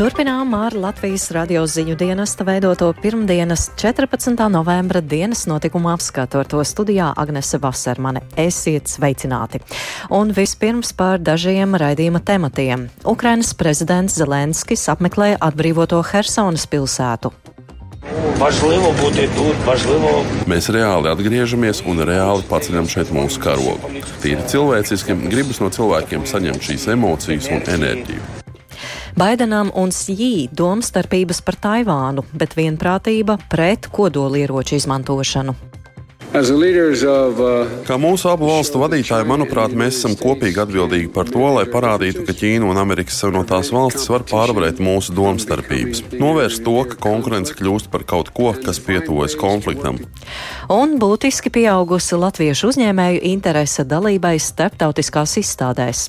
Turpinām ar Latvijas radio ziņu dienesta veidoto pirmdienas 14. novembra dienas notikumu apskatu ar to studijā Agnese Vasermane. Esiet sveicināti! Un vispirms par dažiem raidījuma tematiem. Ukrainas prezidents Zelenskis apmeklē atbrīvoto Hersonas pilsētu. Mēs reāli atgriežamies un reāli paceļam šeit mūsu karogu. Tīri cilvēciski gribas no cilvēkiem saņemt šīs emocijas un enerģiju. Baidenam un Sjī domstarpības par Taivānu, bet vienprātība pret kodolieroču izmantošanu. Of, uh... Kā mūsu abu valstu vadītāji, manuprāt, mēs esam kopīgi atbildīgi par to, lai parādītu, ka Ķīna un Amerikas Savienotās valstis var pārvarēt mūsu domstarpības, novērst to, ka konkurence kļūst par kaut ko, kas pietuvojas konfliktam. Un būtiski pieaugusi latviešu uzņēmēju interese dalībai starptautiskās izstādēs.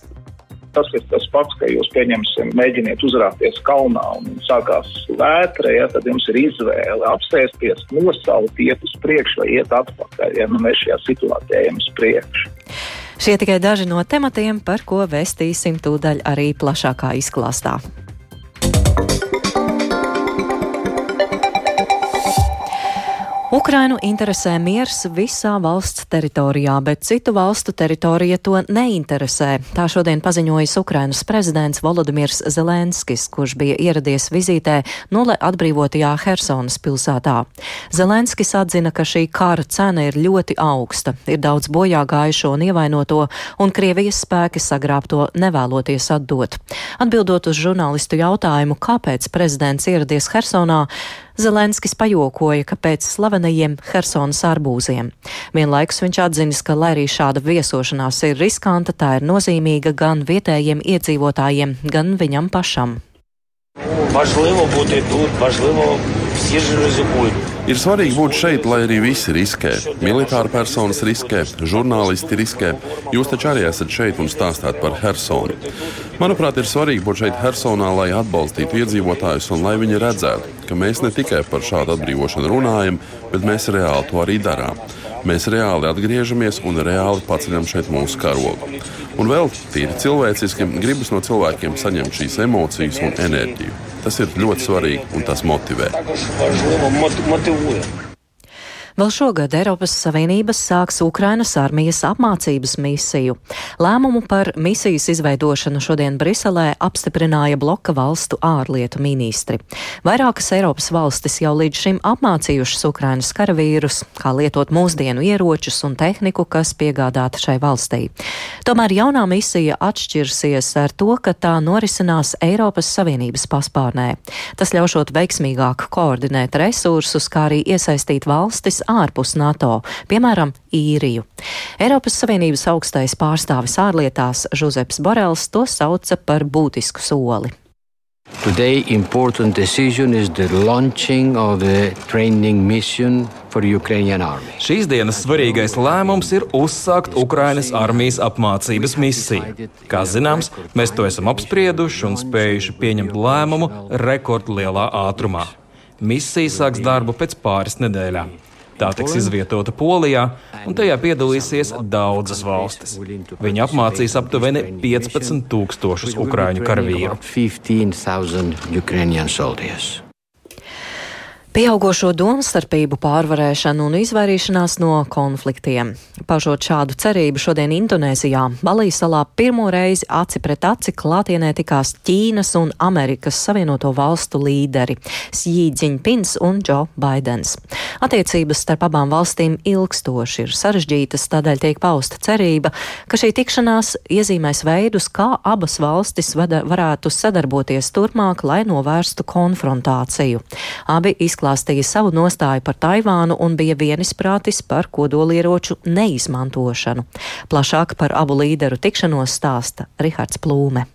Tas ir tas pats, ka jūs pieņemsim, mēģiniet uzrāpties kalnā un sākās vētra, ja, tad jums ir izvēle apsēsties, nosaukt, iet uz priekšu vai iet atpakaļ, ja nu mēs šajā situācijā ejam uz priekšu. Šie tikai daži no tematiem, par ko vēstīsim tūdaļ arī plašākā izklāstā. Ukrainu interesē miers visā valsts teritorijā, bet citu valstu teritorija to neinteresē. Tā šodien paziņojas Ukrainas prezidents Volodimirs Zelenskis, kurš bija ieradies vizītē nulle atbrīvotajā Hersonas pilsētā. Zelenskis atzina, ka šī kara cena ir ļoti augsta, ir daudz bojā gājušo un ievainoto, un Krievijas spēki sagrābto nevēloties atdot. Atbildot uz žurnālistu jautājumu, kāpēc prezidents ieradies Hersonā, Zelenskis pajokoja, ka pēc slavenajiem Helsonas arbūziem. Vienlaikus viņš atzinis, ka, lai arī šāda viesošanās ir riskanta, tā ir nozīmīga gan vietējiem iedzīvotājiem, gan viņam pašam. Важливо бути тут, важливо всі ж ризикують. Ir svarīgi būt šeit, lai arī visi riskē. Militāra personas riskē, žurnālisti riskē. Jūs taču arī esat šeit un stāstāt par Hersonu. Manuprāt, ir svarīgi būt šeit Hersonā, lai atbalstītu iedzīvotājus un lai viņi redzētu, ka mēs ne tikai par šādu atbrīvošanu runājam, bet mēs reāli to arī darām. Mēs reāli atgriežamies un reāli paceļam šeit mūsu karogu. Un vēl tīri cilvēciski gribas no cilvēkiem saņemt šīs emocijas un enerģiju. Tas ir ļoti svarīgi un tas motivē. Vēl šogad Eiropas Savienības sāks Ukrainas armijas apmācības misiju. Lēmumu par misijas izveidošanu šodien Briselē apstiprināja bloka valstu ārlietu ministri. Vairākas Eiropas valstis jau līdz šim apmācījušas Ukrainas karavīrus, kā lietot mūsdienu ieročus un tehniku, kas piegādāta šai valstī. Tomēr jaunā misija atšķirsies ar to, ka tā norisinās Eiropas Savienības paspārnē. Tas ļaušot veiksmīgāk koordinēt resursus, kā arī iesaistīt valstis ārpus NATO, piemēram, īriju. Eiropas Savienības augstais pārstāvis ārlietās Žuzeps Borels to sauca par būtisku soli. Today, important decision is the launching of the training mission for Ukrainian army. Šīs dienas svarīgais lēmums ir uzsākt Ukrainas armijas apmācības misiju. Kā zināms, mēs to esam apsprieduši un spējuši pieņemt lēmumu rekordlielā ātrumā. Misija sāks darbu pēc pāris nedēļām. Tā tiks izvietota Polijā, un tajā piedalīsies daudzas valstis. Viņi apmācīs aptuveni 15 tūkstošus ukrāņu karavīru. Pieaugošo domstarpību pārvarēšanu un izvairīšanās no konfliktiem. Paužot šādu cerību šodien Indonēzijā, Balijas salā pirmo reizi aci pret aci klātienē tikās Ķīnas un Amerikas Savienoto valstu līderi Sī Dziņpins un Džo Baidens. Attiecības starp abām valstīm ilgstoši ir sarežģītas, tādēļ tiek pausta cerība, ka šī tikšanās iezīmēs veidus, kā abas valstis vada, varētu sadarboties turpmāk, lai novērstu konfrontāciju. Abi izklāstīja savu nostāju par Taivānu un bija vienisprātis par kodolieroču neizmantošanu. Plašāk par abu līderu tikšanos stāsta Rihards Plūme.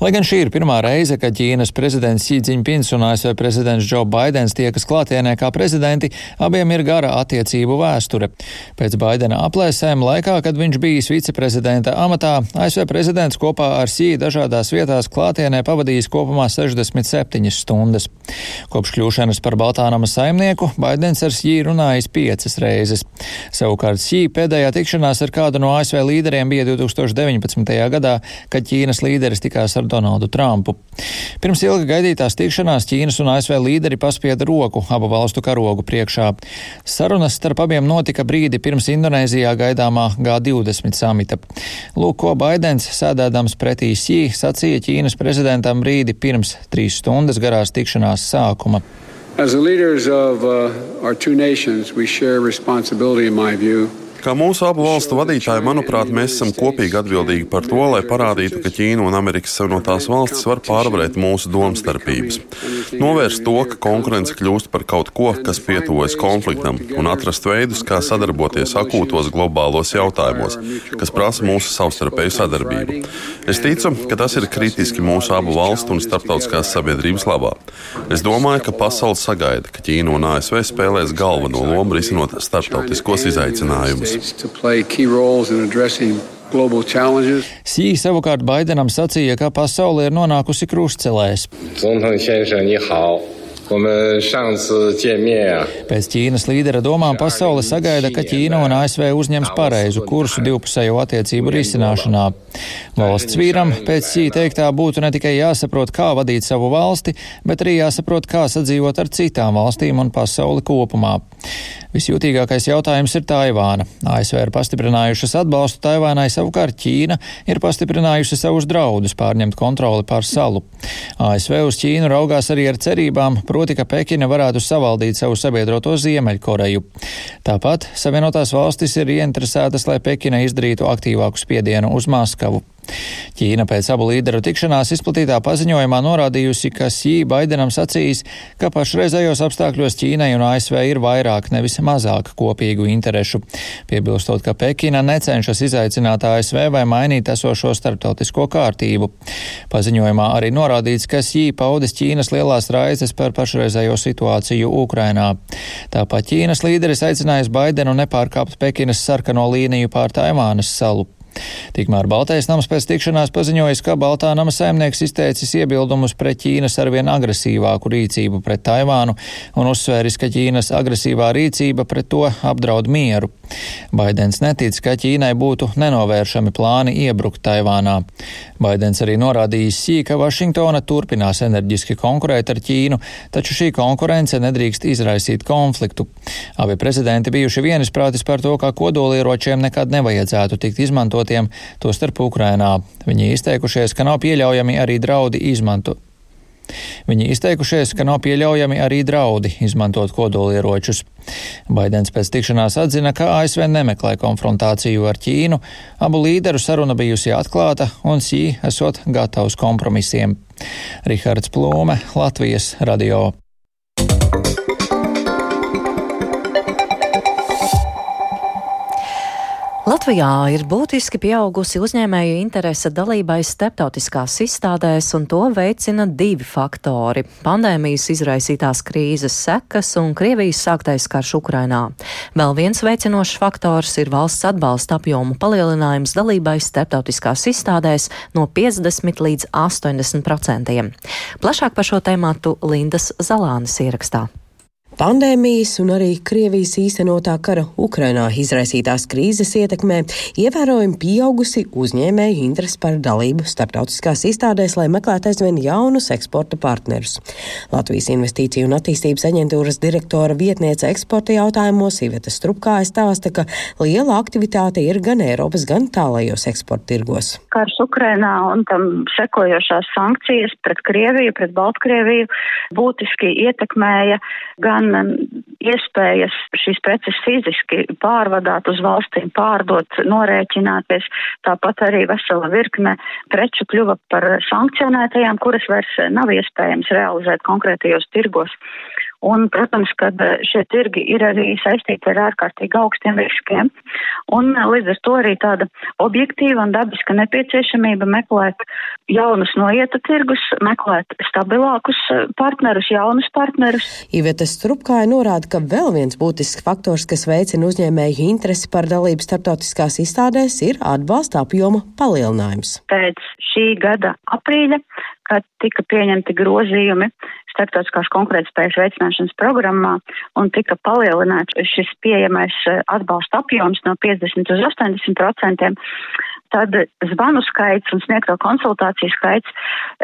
Lai gan šī ir pirmā reize, kad Ķīnas prezidents Xi Jinpings un ASV prezidents Joe Bidenis tiekas klātienē kā prezidenti, abiem ir gara attiecību vēsture. Pēc Baidena aplēsēm laikā, kad viņš bijis viceprezidenta amatā, ASV prezidents kopā ar Xi dažādās vietās klātienē pavadījis kopumā 67 stundas. Kopš kļūšanas par Baltānamas saimnieku Baidens ar Xi runājis piecas reizes. Savukārt Xi pēdējā tikšanās ar kādu no ASV līderiem bija 2019. gadā, kad Ķīnas līderis tikās sarunās ar Donaldu Trumpu. Pirms ilga gaidītās tikšanās Ķīnas un ASV līderi paspieda roku abu valstu karogu priekšā. Sarunas starp abiem notika brīdi pirms Indonēzijā gaidāmā G20 samita. Lūk, ko Baidens sēdēdams pretī Sī sacīja Ķīnas prezidentam brīdi pirms trīs stundas garās tikšanās sākuma. As the leaders of uh, our two nations, we share responsibility, in my view, Kā mūsu abu valstu vadītāji, manuprāt, mēs esam kopīgi atbildīgi par to, lai parādītu, ka Ķīna un Amerikas Savienotās valstis var pārvarēt mūsu domstarpības, novērst to, ka konkurence kļūst par kaut ko, kas pietuvojas konfliktam, un atrast veidus, kā sadarboties akūtos globālos jautājumos, kas prasa mūsu savstarpēju sadarbību. Es ticu, ka tas ir kritiski mūsu abu valstu un starptautiskās sabiedrības labā. Es domāju, ka pasaule sagaida, ka Ķīna un ASV spēlēs galveno lomu risinot starptautiskos izaicinājumus. Sī savukārt Baidenam sacīja, ka pasaule ir nonākusi krustcelēs. Pēc Ķīnas līdera domām pasaule sagaida, ka Ķīna un ASV uzņems pareizu kursu divpusējo attiecību risināšanā. Valsts vīram pēc šī teiktā būtu ne tikai jāsaprot, kā vadīt savu valsti, bet arī jāsaprot, kā sadzīvot ar citām valstīm un pasauli kopumā. Visjūtīgākais jautājums ir Taivāna. ASV ir pastiprinājušas atbalstu Taivānai, savukārt Ķīna ir pastiprinājusi savus draudus pārņemt kontroli pār salu. ASV uz Ķīnu raugās arī ar cerībām, proti, ka Pekina varētu savaldīt savu sabiedroto Ziemeļkoreju. Tāpat Savienotās valstis ir ieinteresētas, lai Pekina izdarītu aktīvāku spiedienu uz Maskavu. Ķīna pēc abu līderu tikšanās izplatītā paziņojumā norādījusi, ka Sī Baidenam sacījis, ka pašreizējos apstākļos Ķīnai un ASV ir vairāk, nevis mazāk kopīgu interešu, piebilstot, ka Pekina necenšas izaicināt ASV vai mainīt esošo starptautisko kārtību. Paziņojumā arī norādīts, ka Sī paudis Ķīnas lielās raizes par pašreizējo situāciju Ukrainā. Tāpat Ķīnas līderis aicinājis Baidenu nepārkāpt Pekinas sarkano līniju pār Taivānas salu. Tikmēr Baltais nams pēc tikšanās paziņojis, ka Baltā nama saimnieks izteicis iebildumus pret Ķīnas arvien agresīvāku rīcību pret Taivānu un uzsvēris, ka Ķīnas agresīvā rīcība pret to apdraud mieru. Baidens netic, ka Ķīnai būtu nenovēršami plāni iebrukt Taivānā. Baidens arī norādījis sī, ka Vašingtona turpinās enerģiski konkurēt ar Ķīnu, taču šī konkurence nedrīkst izraisīt konfliktu. Abi prezidenti bijuši vienisprātis par to, ka kodolieročiem nekad nevajadzētu tikt izmantotiem, tostarp Ukrainā. Viņi izteikušies, ka nav pieļaujami arī draudi izmantot Viņi izteikušies, ka nav pieļaujami arī draudi izmantot kodolieročus. Baidens pēc tikšanās atzina, ka ASV nemeklē konfrontāciju ar Ķīnu, abu līderu saruna bijusi atklāta un Sī esot gatavs kompromisiem. Rihards Plūme, Latvijas radio. Latvijā ir būtiski pieaugusi uzņēmēju interese dalībai starptautiskās izstādēs, un to veicina divi faktori - pandēmijas izraisītās krīzes sekas un Krievijas sāktais karš Ukrainā. Vēl viens veicinošs faktors ir valsts atbalsta apjomu palielinājums dalībai starptautiskās izstādēs no 50 līdz 80 procentiem. Plašāk par šo tēmātu Lindas Zalānas ierakstā. Pandēmijas un arī Krievijas īstenotā kara Ukrainā izraisītās krīzes ietekmē ievērojami pieaugusi uzņēmēju interesi par dalību starptautiskās izstādēs, lai meklētu aizvien jaunus eksporta partnerus. Latvijas Investīciju un attīstības aģentūras direktora vietniece eksporta jautājumos Iveta Strupkāja stāsta, ka liela aktivitāte ir gan Eiropas, gan tālajos eksporta tirgos. Karš Ukrainā un tam sekojošās sankcijas pret Krieviju, pret Baltkrieviju būtiski ietekmēja gan gan iespējas šīs preces fiziski pārvadāt uz valstīm, pārdot, norēķināties. Tāpat arī vesela virkne preču kļuva par sankcionētajām, kuras vairs nav iespējams realizēt konkrētajos tirgos. Un, protams, ka eh, šie tirgi ir arī saistīti ar ārkārtīgi augstiem riskiem. Un eh, līdz ar to arī tāda objektīva un dabiska nepieciešamība meklēt jaunus noieta tirgus, meklēt stabilākus eh, partnerus, jaunus partnerus. Iveta Strupkāja norāda, ka vēl viens būtisks faktors, kas veicina uzņēmēju interesi par dalību starptautiskās izstādēs, ir atbalsta apjoma palielinājums. Pēc šī gada aprīļa kad tika pieņemti grozījumi starptautiskās konkurētspējas veicināšanas programmā un tika palielināts šis pieejamais eh, atbalsta apjoms no 50 uz 80 procentiem. tad zvanu skaits un sniegto konsultāciju skaits,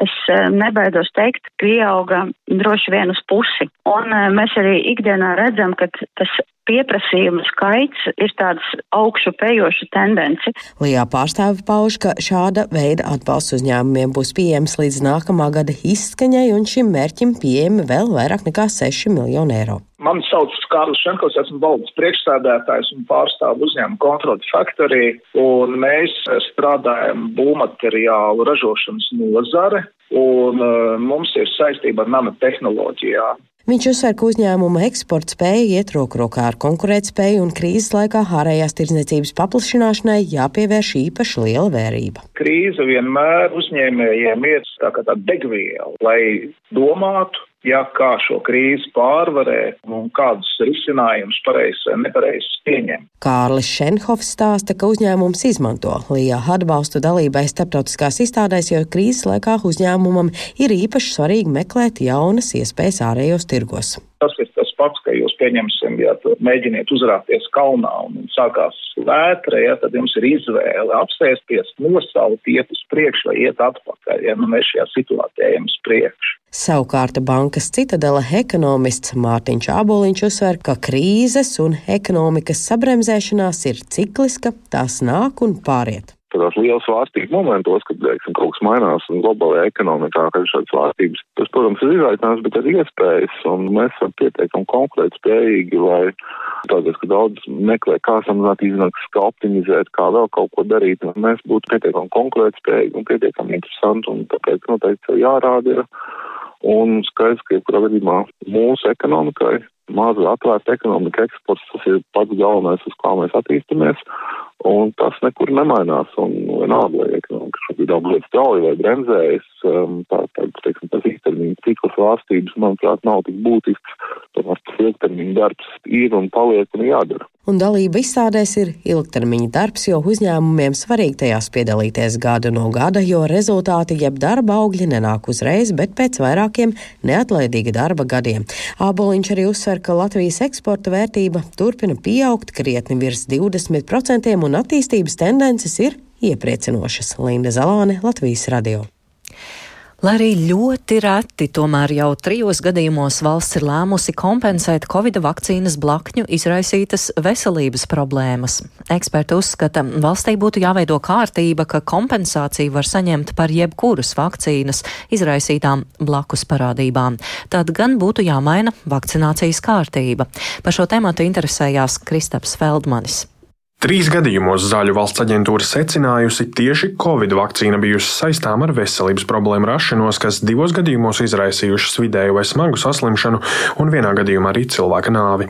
es nebaidos teikt, pieauga droši vien uz pusi. Un mēs arī ikdienā redzam, ka tas pieprasījuma skaits ir tāds augšu pejoša tendence. Lijā pārstāvi pauž, ka šāda veida atbalsts uzņēmumiem būs pieejams līdz nākamā gada izskaņai, un šim mērķim pieejami vēl vairāk nekā 6 miljoni eiro. Mani sauc Kārlis Šenkovs, esmu valdes priekšsēdētājs un pārstāvu uzņēmumu kontroli faktorī, un mēs strādājam būvmateriālu ražošanas nozare, un uh, mums ir saistība ar nanotehnoloģijām. Viņš uzsver, ka uzņēmuma eksporta spēja iet roku rokā ar konkurētspēju un krīzes laikā ārējās tirdzniecības paplašināšanai jāpievērš īpaši liela vērība. Krīze vienmēr uzņēmējiem ir tā kā tā degviela, lai domātu, ja kā šo krīzi pārvarēt un kādus risinājumus pareizi vai nepareizi pieņem. Kārlis Šenhofs stāsta, ka uzņēmums izmanto LIA atbalstu dalībai starptautiskās izstādēs, jo krīzes laikā uzņēmumam ir īpaši svarīgi meklēt jaunas iespējas ārējos tirgos. Tas ir tas pats, ka jūs pieņemsim, ja mēģiniet uzrāpties kalnā un sākās vētra, ja tad jums ir izvēle apsēsties, nosaukt, iet uz priekšu vai iet atpakaļ, ja nu mēs šajā situācijā ejam uz priekšu. Savukārt bankas citadela ekonomists Mārtiņš Āboliņš uzsver, ka krīzes un ekonomikas sabremzēšanās ir cikliska, tās nāk un pāriet tādās lielas svārstības momentos, kad, teiksim, kaut kas mainās globālajā ekonomikā, kad ir šādas svārstības. Tas, protams, ir izaicinājums, bet ir iespējas, un mēs esam pietiekami konkrēti spējīgi, lai tādēļ, ka daudz meklē, kā samazināt izmaksas, kā optimizēt, kā vēl kaut ko darīt, un mēs būtu pietiekami konkrēti spējīgi un pietiekami interesanti, un tāpēc noteikti jārāda ir. Un skaidrs, ka jebkurā gadījumā mūsu ekonomikai, maza atvērta ekonomika, eksports, tas ir pats galvenais, uz kā mēs attīstamies. Un tas nekur nemainās. Un vienalga, vai ekonomika šobrīd aug ļoti strauji vai bremzējas, um, tā, tā, teiksim, tas īstermiņa cikla svārstības, manuprāt, nav tik būtisks. Tomēr tas ilgtermiņa darbs ir un paliek un jādara. Un dalība izstādēs ir ilgtermiņa darbs, jo uzņēmumiem svarīgi tajās piedalīties gadu no gada, jo rezultāti jeb darba augļi nenāk uzreiz, bet pēc vairākiem neatlaidīga darba gadiem. Āboliņš arī uzsver, ka Latvijas eksporta vērtība turpina pieaugt krietni virs 20% un attīstības tendences ir iepriecinošas. Linda Zalāne, Latvijas radio. Lai arī ļoti reti, tomēr jau trijos gadījumos valsts ir lēmusi kompensēt Covid vakcīnas blakņu izraisītas veselības problēmas. Eksperti uzskata, valstī būtu jāveido kārtība, ka kompensāciju var saņemt par jebkuras vakcīnas izraisītām blakus parādībām. Tad gan būtu jāmaina vakcinācijas kārtība. Par šo tematu interesējās Kristaps Feldmanis. Trīs gadījumos Zāļu valsts aģentūra secinājusi, tieši Covid vakcīna bijusi saistām ar veselības problēmu rašanos, kas divos gadījumos izraisījušas vidēju vai smagu saslimšanu un vienā gadījumā arī cilvēka nāvi.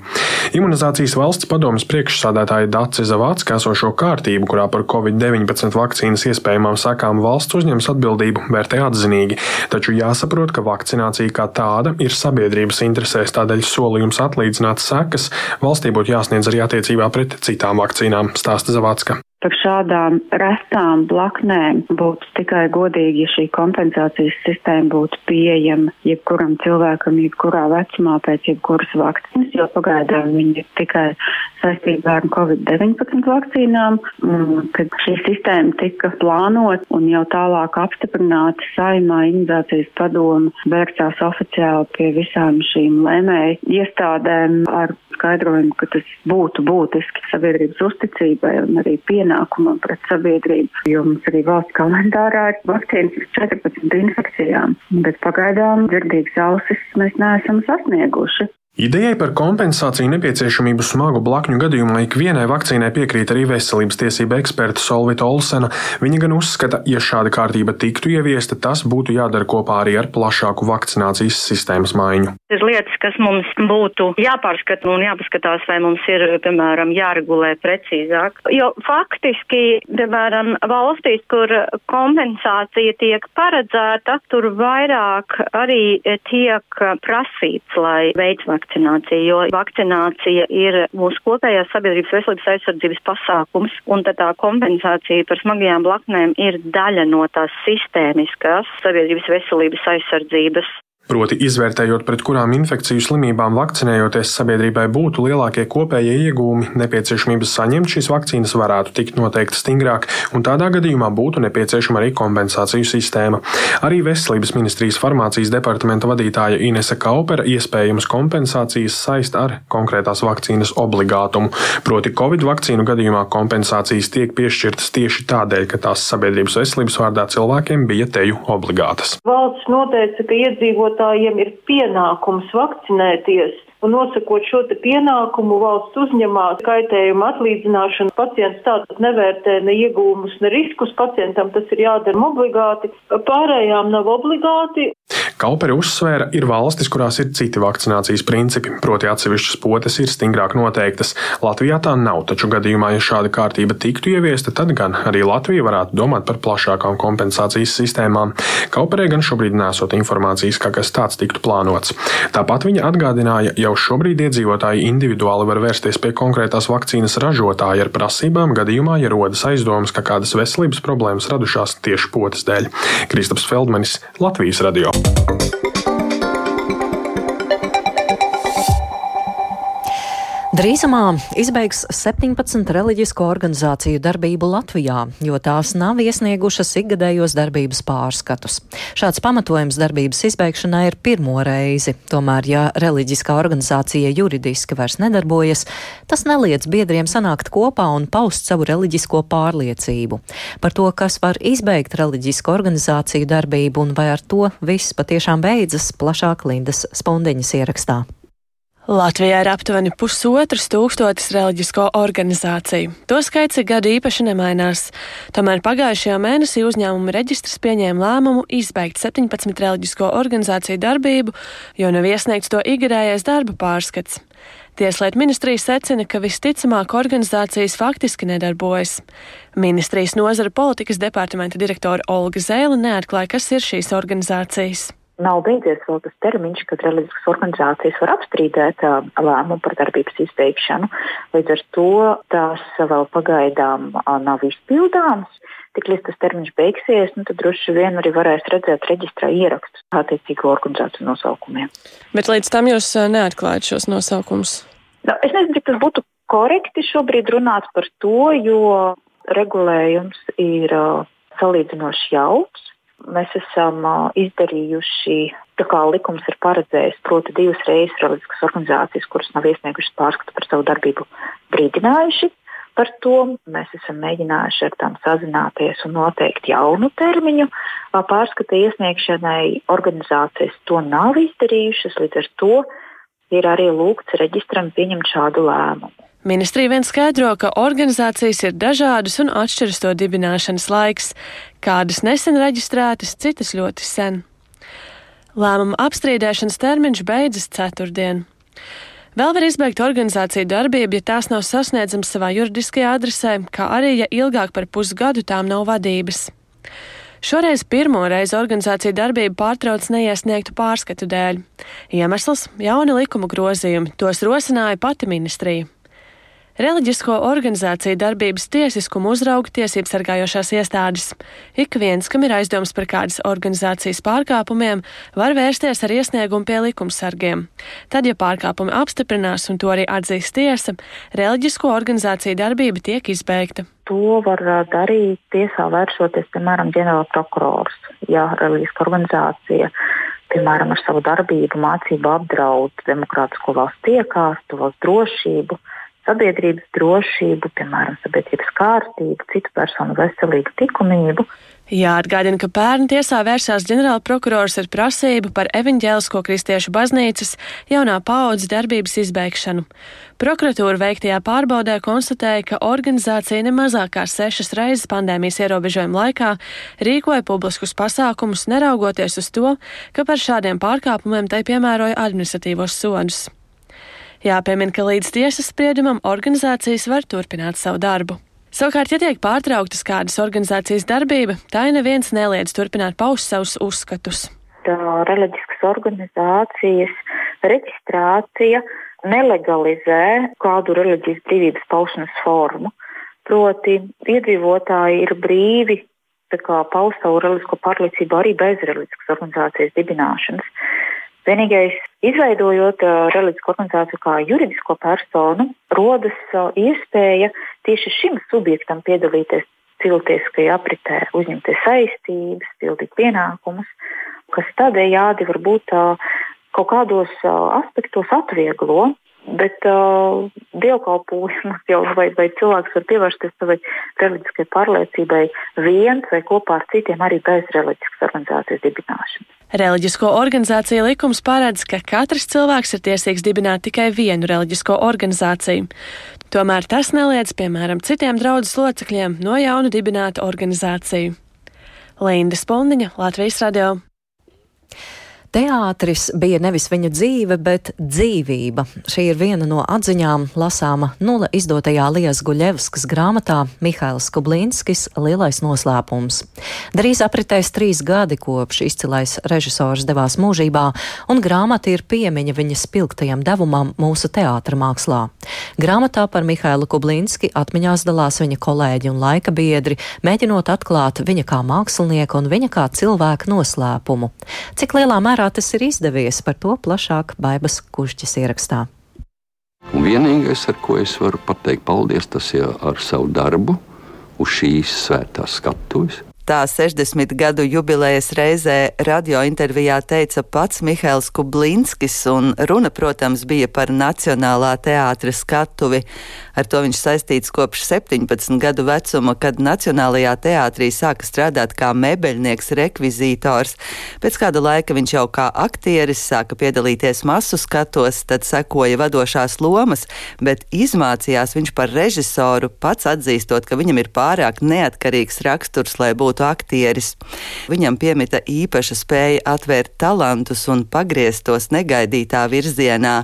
Imunizācijas valsts padomas priekšsādātāja Dace Zavācka esošo kārtību, kurā par Covid-19 vakcīnas iespējamām sakām valsts uzņems atbildību, vērtē atzinīgi, taču jāsaprot, ka vakcinācija kā tāda ir sabiedrības interesēs, tādēļ solījums atlīdzināt sekas valstī būtu jāsniedz arī attiecībā pret citām vakcīnām vakcīnām, stāsta Zavacka. Par šādām retām blaknēm būtu tikai godīgi, ja šī kompensācijas sistēma būtu pieejama jebkuram cilvēkam, jebkurā vecumā pēc jebkuras vakcīnas, jo pagaidām viņi ir tikai saistībā ar Covid-19 vakcīnām. Kad šī sistēma tika plānot un jau tālāk apstiprināta saimā imunizācijas padoma vērsās oficiāli pie visām šīm lēmēju iestādēm ar skaidrojumu, ka tas būtu būtiski sabiedrības uzticībai un arī pienākumam pret sabiedrību, jo mums arī valsts kalendārā ir vakcīnas uz 14 infekcijām, bet pagaidām dzirdīgas ausis mēs neesam sasnieguši. Idejai par kompensāciju nepieciešamību smagu blakņu gadījumā ikvienai vakcīnai piekrīt arī veselības tiesība eksperta Solvita Olsena. Viņa gan uzskata, ja šāda kārtība tiktu ieviesta, tas būtu jādara kopā arī ar plašāku vakcinācijas sistēmas maiņu. Ir lietas, kas mums būtu jāpārskata un jāpaskatās, vai mums ir, piemēram, jāregulē precīzāk. Jo faktiski, piemēram, valstīs, kur kompensācija tiek paredzēta, tur vairāk arī tiek prasīts, lai veids vakcināciju jo vakcinācija ir mūsu kopējās sabiedrības veselības aizsardzības pasākums, un tā kompensācija par smagajām blaknēm ir daļa no tās sistēmiskās sabiedrības veselības aizsardzības Proti, izvērtējot, pret kurām infekciju slimībām vakcinējoties sabiedrībai būtu lielākie kopējie iegūmi, nepieciešamības saņemt šīs vakcīnas varētu tikt noteikti stingrāk, un tādā gadījumā būtu nepieciešama arī kompensāciju sistēma. Arī Veselības ministrijas farmācijas departamenta vadītāja Inese Kaupera iespējamas kompensācijas saist ar konkrētās vakcīnas obligātumu. Proti, Covid vakcīnu gadījumā kompensācijas tiek piešķirtas tieši tādēļ, ka tās sabiedrības veselības vārdā cilvēkiem bija teju obligātas. Valsts noteica, ka iedzīvotājiem ir pienākums vakcinēties un nosakot šo pienākumu, valsts uzņemās kaitējumu atlīdzināšanu. Pacients tātad nevērtē ne iegūmus, ne riskus. Pacientam tas ir jādara obligāti, pārējām nav obligāti. Kauperi uzsvēra, ir valstis, kurās ir citi vakcinācijas principi, proti atsevišķas potes ir stingrāk noteiktas. Latvijā tā nav, taču gadījumā, ja šāda kārtība tiktu ieviesta, tad gan arī Latvija varētu domāt par plašākām kompensācijas sistēmām. Kauperē gan šobrīd nesot informācijas, ka kas tāds tiktu plānots. Tāpat viņa atgādināja, jau šobrīd iedzīvotāji individuāli var vērsties pie konkrētās vakcīnas ražotāja ar prasībām gadījumā, ja rodas aizdomas, ka kādas veselības problēmas radušās tieši potes dēļ. Kristaps Feldmanis, Latvijas radio. Thank you. Drīzumā izbeigs 17 reliģisko organizāciju darbību Latvijā, jo tās nav iesniegušas ikgadējos darbības pārskatus. Šāds pamatojums darbības izbeigšanai ir pirmo reizi. Tomēr, ja reliģiskā organizācija juridiski vairs nedarbojas, tas neliedz biedriem sanākt kopā un paust savu reliģisko pārliecību. Par to, kas var izbeigt reliģisko organizāciju darbību un vai ar to viss patiešām beidzas, plašāk Lindas Spundiņas ierakstā. Latvijā ir aptuveni pusotras tūkstotis reliģisko organizāciju. To skaits gadu īpaši nemainās. Tomēr pagājušajā mēnesī uzņēmuma reģistrs pieņēma lēmumu izbeigt 17 reliģisko organizāciju darbību, jo nav iesniegts to ikgadējais darba pārskats. Tieslietu ministrija secina, ka visticamāk organizācijas faktiski nedarbojas. Ministrijas nozara politikas departamenta direktora Olga Zēla neatklāja, kas ir šīs organizācijas nav beidzies vēl tas termiņš, kad reliģiskas organizācijas var apstrīdēt lēmumu par darbības izbeigšanu. Līdz ar to tās vēl pagaidām nav izpildāmas. Tik līdz tas termiņš beigsies, nu, tad droši vien arī varēs redzēt reģistrā ierakstus attiecīgo organizāciju nosaukumiem. Bet līdz tam jūs neatklājat šos nosaukumus? Nu, es nezinu, cik tas būtu korekti šobrīd runāt par to, jo regulējums ir salīdzinoši jauks mēs esam izdarījuši tā kā likums ir paredzējis, proti divas reizes reliģiskas organizācijas, kuras nav iesniegušas pārskatu par savu darbību, brīdinājuši par to. Mēs esam mēģinājuši ar tām sazināties un noteikt jaunu termiņu pārskata iesniegšanai. Organizācijas to nav izdarījušas, līdz ar to ir arī lūgts reģistram pieņemt šādu lēmumu. Ministrija vien skaidro, ka organizācijas ir dažādas un atšķiras to dibināšanas laiks, kādas nesen reģistrētas, citas ļoti sen. Lēmuma apstrīdēšanas termiņš beidzas ceturtdien. Vēl var izbeigt organizāciju darbību, ja tās nav sasniedzamas savā juridiskajā adresē, kā arī, ja ilgāk par pusgadu tām nav vadības. Šoreiz pirmo reizi organizācija darbību pārtrauc neiesniegtu pārskatu dēļ. Iemesls - jauni likuma grozījumi, tos rosināja pati ministrija. Reliģisko organizāciju darbības tiesiskumu uzrauga tiesības sargājošās iestādes. Ik viens, kam ir aizdoms par kādas organizācijas pārkāpumiem, var vērsties ar iesniegumu pie likumsargiem. Tad, ja pārkāpumi apstiprinās un to arī atzīs tiesa, reliģisko organizāciju darbība tiek izbeigta. To var darīt tiesā vēršoties, piemēram, ģenerāla prokurors, ja reliģiska organizācija piemēram, ar savu darbību, mācību apdraud demokrātisko valsts iekārtu, valsts drošību sabiedrības drošību, piemēram, sabiedrības kārtību, citu personu veselību, likumību. Jāatgādina, ka pērn tiesā vērsās ģenerāla prokurors ar prasību par evaņģēlisko kristiešu baznīcas jaunā paaudzes darbības izbeigšanu. Prokuratūra veiktajā pārbaudē konstatēja, ka organizācija nemazāk kā sešas reizes pandēmijas ierobežojuma laikā rīkoja publiskus pasākumus, neraugoties uz to, ka par šādiem pārkāpumiem tai piemēroja administratīvos sodus. Jāpiemina, ka līdz tiesas spriedumam organizācijas var turpināt savu darbu. Savukārt, ja tiek pārtrauktas kādas organizācijas darbība, tā neviens neliedz turpināt paust savus uzskatus. Tā reliģiskas organizācijas reģistrācija nelegalizē kādu reliģijas brīvības paušanas formu. Proti, iedzīvotāji ir brīvi paust savu reliģisko pārliecību arī bez reliģiskas organizācijas dibināšanas. Vienīgais, izveidojot reliģisku organizāciju kā juridisko personu, rodas iespēja tieši šim subjektam piedalīties cilvēciskajā apritē, uzņemties saistības, pildīt pienākumus, kas tādējādi varbūt kaut kādos aspektos atvieglo Bet uh, dievkalpojumus jau vai, vai cilvēks var pievērsties savai reliģiskai pārliecībai viens vai kopā ar citiem arī bez reliģiskas organizācijas dibināšanas. Reliģisko organizāciju likums paredz, ka katrs cilvēks ir tiesīgs dibināt tikai vienu reliģisko organizāciju. Tomēr tas neliedz, piemēram, citiem draudzes locekļiem no jauna dibināt organizāciju. Linda Spundiņa, Latvijas radio. Teātris bija nevis viņa dzīve, bet dzīvība. Šī ir viena no atziņām lasāma nulle izdotajā Lijas Guļevskas grāmatā Mihails Kublīnskis Lielais noslēpums. Drīz apritēs trīs gadi, kopš izcilais režisors devās mūžībā, un grāmata ir piemiņa viņa spilgtajam devumam mūsu teātra mākslā. Grāmatā par Mihailu Kublīnski atmiņās dalās viņa kolēģi un laika biedri, mēģinot atklāt viņa kā mākslinieka un viņa kā cilvēka noslēpumu. Cik lielā mērā mērā tas ir izdevies, par to plašāk Baibas Kušķis ierakstā. Un vienīgais, ar ko es varu pateikt paldies, tas ir ar savu darbu uz šīs svētās skatuves. Tā 60 gadu jubilejas reizē radio intervijā teica pats Mihails Kublinskis, un runa, protams, bija par Nacionālā teātra skatuvi. Ar to viņš saistīts kopš 17 gadu vecuma, kad Nacionālajā teātrī sāka strādāt kā mebeļnieks, rekvizītors. Pēc kāda laika viņš jau kā aktieris sāka piedalīties masu skatos, tad sekoja vadošās lomas, bet izmācījās viņš par režisoru, pats atzīstot, ka viņam ir pārāk neatkarīgs raksturs, lai būtu aktieris. Viņam piemita īpaša spēja atvērt talantus un pagriezt tos negaidītā virzienā.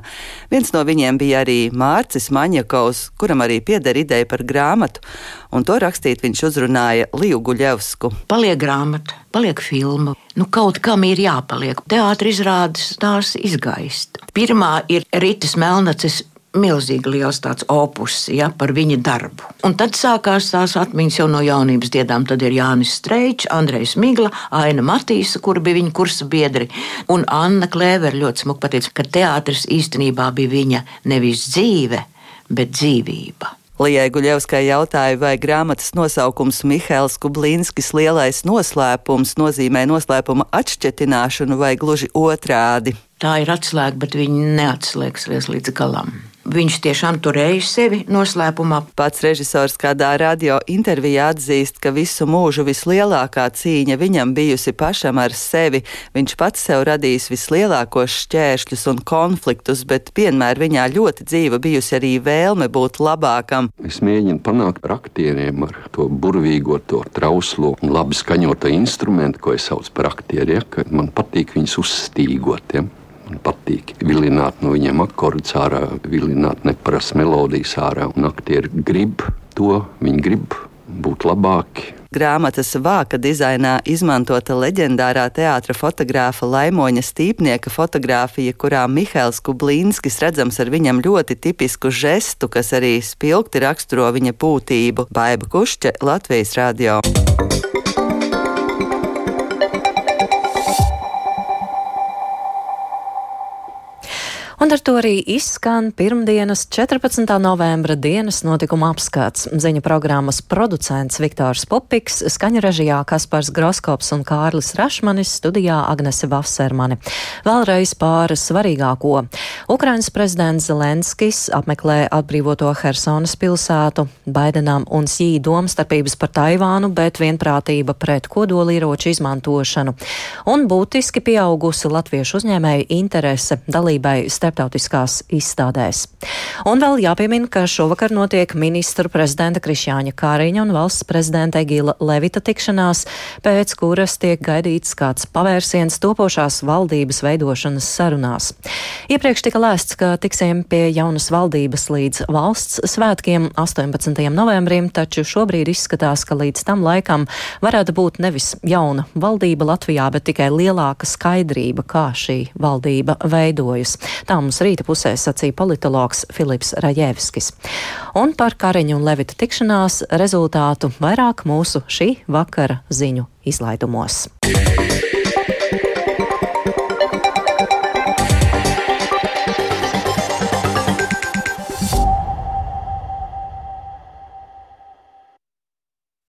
Viens no viņiem bija arī Mārcis Maņakovs, kuram arī pieder ideja par grāmatu, un to rakstīt viņš uzrunāja Liju Guļevsku. Paliek grāmata, paliek filma. Nu, kaut kam ir jāpaliek. Teātris izrādes tās izgaist. Pirmā ir Ritas Melnacis milzīgi liels tāds opus ja, par viņa darbu. Un tad sākās tās atmiņas jau no jaunības diedām. Tad ir Jānis Streičs, Andrejs Migla, Aina Matīsa, kura bija viņa kursa biedri, un Anna Klēver ļoti smuki pateica, ka teātris īstenībā bija viņa nevis dzīve, bet dzīvība. Lijai Guļevskai jautāja, vai grāmatas nosaukums Mihails Kublīnskis lielais noslēpums nozīmē noslēpuma atšķetināšanu vai gluži otrādi. Tā ir atslēga, bet viņi neatslēgsies līdz galam. Viņš tiešām turēja sevi noslēpumā. Pats režisors kādā radio intervijā atzīst, ka visu mūžu vislielākā cīņa viņam bijusi pašam ar sevi. Viņš pats sev radījis vislielākos šķēršļus un konfliktus, bet vienmēr viņā ļoti dzīva bijusi arī vēlme būt labākam. Es mēģinu panākt ar aktieriem, ar to burvīgo, to trauslo un labi skaņoto instrumentu, ko es saucu par aktieriem, ka man patīk viņus uzstīgot. Ja? Man patīk vilināt no viņiem akordus ārā, vilināt neparastas melodijas ārā. Un aktieri grib to, viņi grib būt labāki. Grāmatas vāka dizainā izmantota leģendārā teātra fotogrāfa Laimoņa Stīpnieka fotografija, kurā Mihails Kublīnskis redzams ar viņam ļoti tipisku žestu, kas arī spilgti raksturo viņa būtību. Baiba Kušķe, Latvijas radio. Un ar to arī izskan pirmdienas 14. novembra dienas notikuma apskats. Ziņu programmas producents Viktors Pupiks, skaņu režijā Kaspars Groskops un Kārlis Rašmanis, studijā Agnese Vassermani. Vēlreiz pār svarīgāko. Ukrainas prezidents Zelenskis apmeklē atbrīvoto Hersonas pilsētu, Baidenam un Sī domstarpības par Taivānu, bet vienprātība pret kodolieroču izmantošanu. Un būtiski pieaugusi latviešu uzņēmēju interese dalībai starp starptautiskās izstādēs. Un vēl jāpiemina, ka šovakar notiek ministru prezidenta Krišjāņa Kāriņa un valsts prezidenta Egila Levita tikšanās, pēc kuras tiek gaidīts kāds pavērsiens topošās valdības veidošanas sarunās. Iepriekš tika lēsts, ka tiksim pie jaunas valdības līdz valsts svētkiem 18. novembrim, taču šobrīd izskatās, ka līdz tam laikam varētu būt nevis jauna valdība Latvijā, bet tikai lielāka skaidrība, kā šī valdība veidojas. Tā mums rīta pusē sacīja politologs Filips Rajevskis. Un par Kariņu un Levita tikšanās rezultātu vairāk mūsu šī vakara ziņu izlaidumos.